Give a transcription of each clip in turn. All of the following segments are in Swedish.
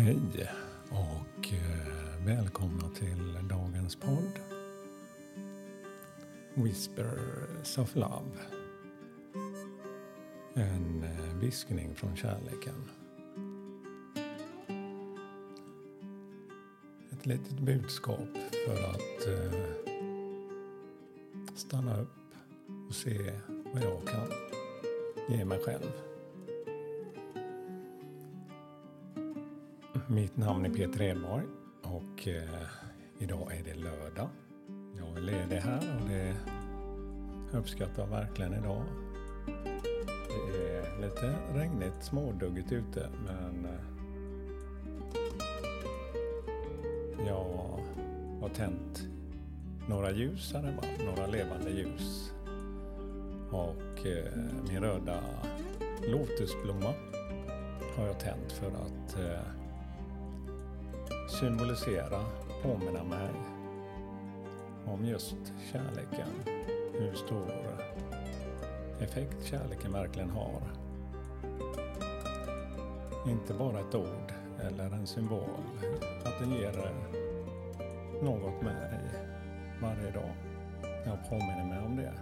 Hej och eh, välkomna till dagens podd Whispers of Love. En eh, viskning från kärleken. Ett litet budskap för att eh, stanna upp och se vad jag kan ge mig själv. Mitt namn är Peter Edborg och eh, idag är det lördag. Jag är ledig här och det uppskattar jag verkligen idag. Det är lite regnigt, småduggigt ute men eh, jag har tänt några ljus här hemma, några levande ljus. Och eh, min röda lotusblomma har jag tänt för att eh, symbolisera, påminna mig om just kärleken. Hur stor effekt kärleken verkligen har. Inte bara ett ord eller en symbol. Att den ger något mig varje dag. Jag påminner mig om det.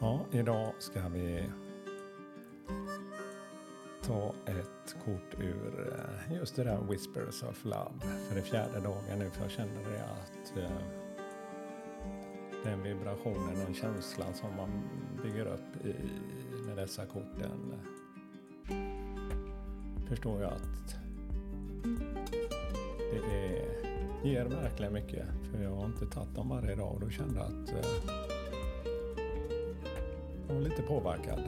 Ja, idag ska vi ta ett kort ur eh, just det där Whispers of Love för det fjärde dagen nu för jag känner det att eh, den vibrationen, den känslan som man bygger upp i, med dessa korten förstår jag att det är, ger verkligen mycket för jag har inte tagit dem varje dag och då kände jag att eh, jag var lite påverkad.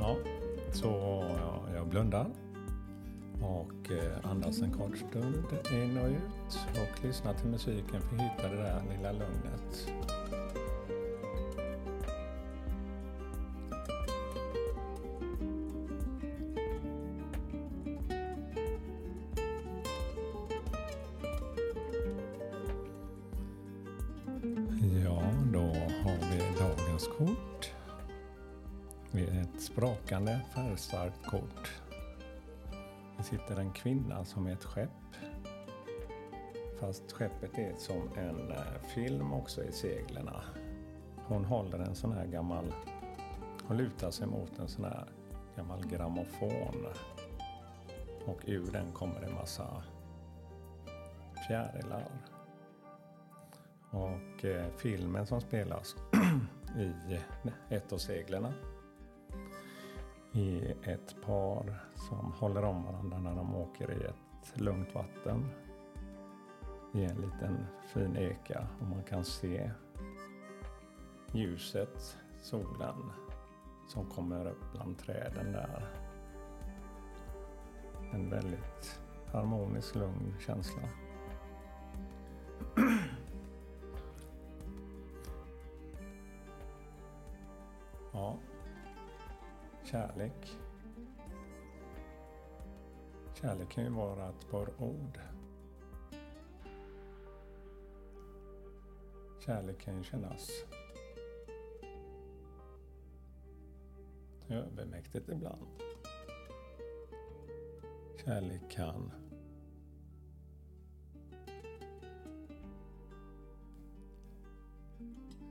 Ja, så jag blundar och eh, andas en kort stund in och ut och lyssnar till musiken för att hitta det där lilla lugnet. Ja, då har vi dagens kort. Det är ett sprakande färgstarkt kort. Det sitter en kvinna som är ett skepp. Fast skeppet är som en eh, film också i seglen. Hon håller en sån här gammal, hon lutar sig mot en sån här gammal grammofon. Och ur den kommer en massa fjärilar. Och eh, filmen som spelas i ett av seglen i ett par som håller om varandra när de åker i ett lugnt vatten i en liten fin eka och man kan se ljuset, solen som kommer upp bland träden där. En väldigt harmonisk, lugn känsla. Kärlek. Kärlek kan ju vara ett par ord. Kärlek kan ju kännas övermäktigt ibland. Kärlek kan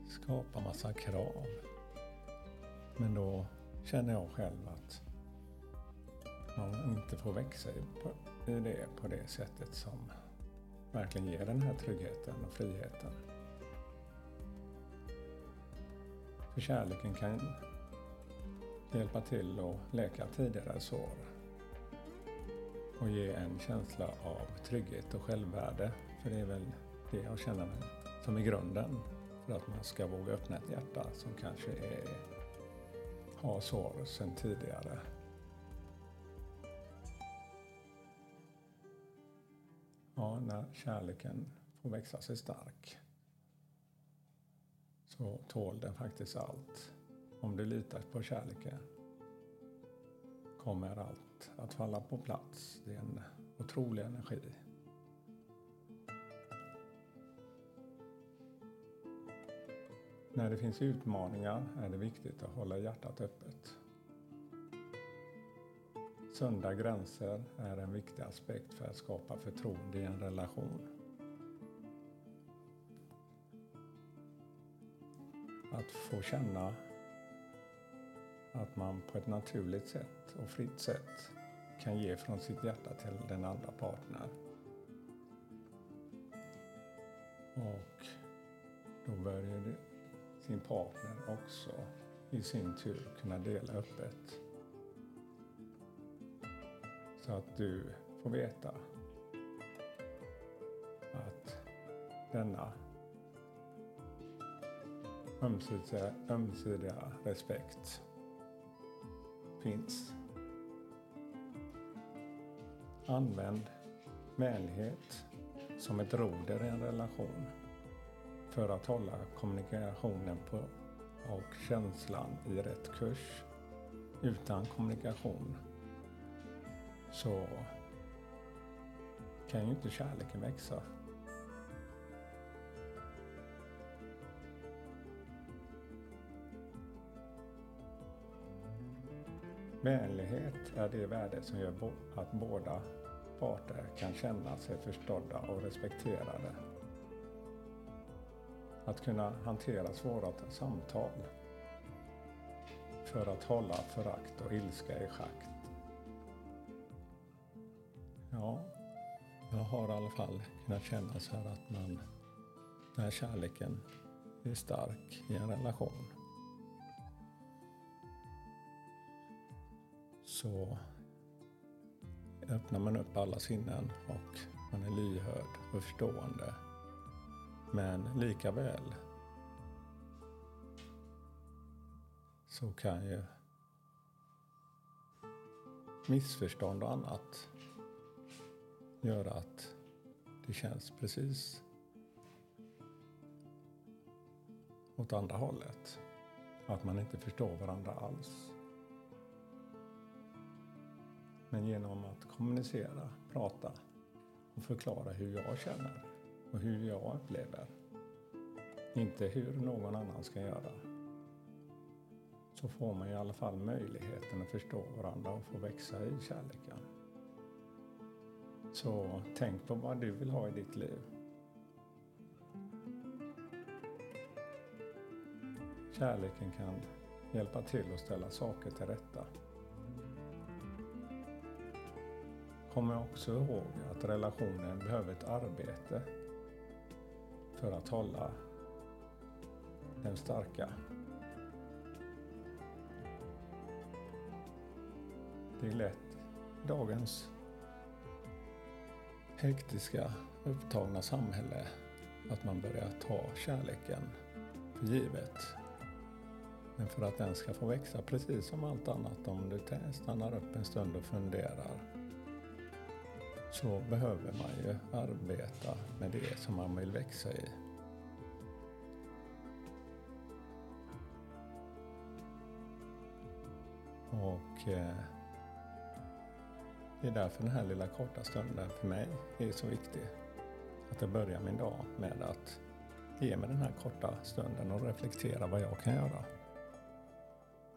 skapa massa krav. Men då känner jag själv att man inte får växa i det på det sättet som verkligen ger den här tryggheten och friheten. För kärleken kan hjälpa till att läka tidigare sår och ge en känsla av trygghet och självvärde. För det är väl det jag känner som är grunden för att man ska våga öppna ett hjärta som kanske är har sår sedan tidigare. Ja, när kärleken får växa sig stark så tål den faktiskt allt. Om du litar på kärleken kommer allt att falla på plats. Det är en otrolig energi. När det finns utmaningar är det viktigt att hålla hjärtat öppet Sunda gränser är en viktig aspekt för att skapa förtroende i en relation. Att få känna att man på ett naturligt sätt och fritt sätt kan ge från sitt hjärta till den andra partnern. Och då börjar det sin partner också i sin tur kunna dela öppet. Så att du får veta att denna ömsesidiga, ömsesidiga respekt finns. Använd vänlighet som ett roder i en relation för att hålla kommunikationen på och känslan i rätt kurs. Utan kommunikation så kan ju inte kärleken växa. Vänlighet är det värde som gör att båda parter kan känna sig förstådda och respekterade. Att kunna hantera svåra samtal för att hålla förakt och ilska i schack. Ja, jag har i alla fall kunnat känna så här att man, när kärleken är stark i en relation så öppnar man upp alla sinnen och man är lyhörd och förstående. Men lika väl så kan ju missförstånd och annat göra att det känns precis åt andra hållet. Att man inte förstår varandra alls. Men genom att kommunicera, prata och förklara hur jag känner och hur jag upplever. Inte hur någon annan ska göra. Så får man i alla fall möjligheten att förstå varandra och få växa i kärleken. Så tänk på vad du vill ha i ditt liv. Kärleken kan hjälpa till att ställa saker till rätta. Kom också ihåg att relationen behöver ett arbete för att hålla den starka. Det är lätt i dagens hektiska, upptagna samhälle att man börjar ta kärleken för givet. Men för att den ska få växa, precis som allt annat, om du stannar upp en stund och funderar, så behöver man ju arbeta med det som man vill växa i. Och eh, det är därför den här lilla korta stunden för mig är så viktig. Att jag börjar min dag med att ge mig den här korta stunden och reflektera vad jag kan göra.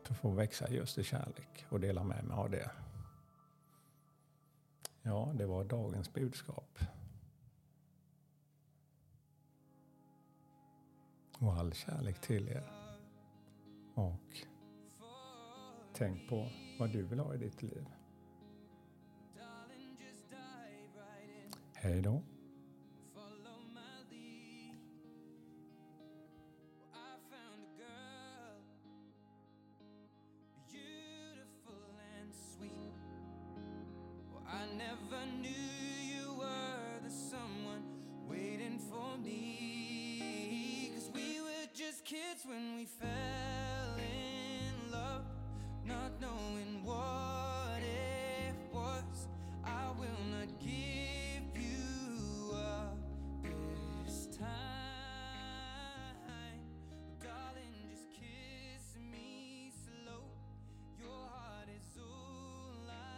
För att få växa just i kärlek och dela med mig av det. Ja, det var dagens budskap. Och all kärlek till er. Och tänk på vad du vill ha i ditt liv. Hej då.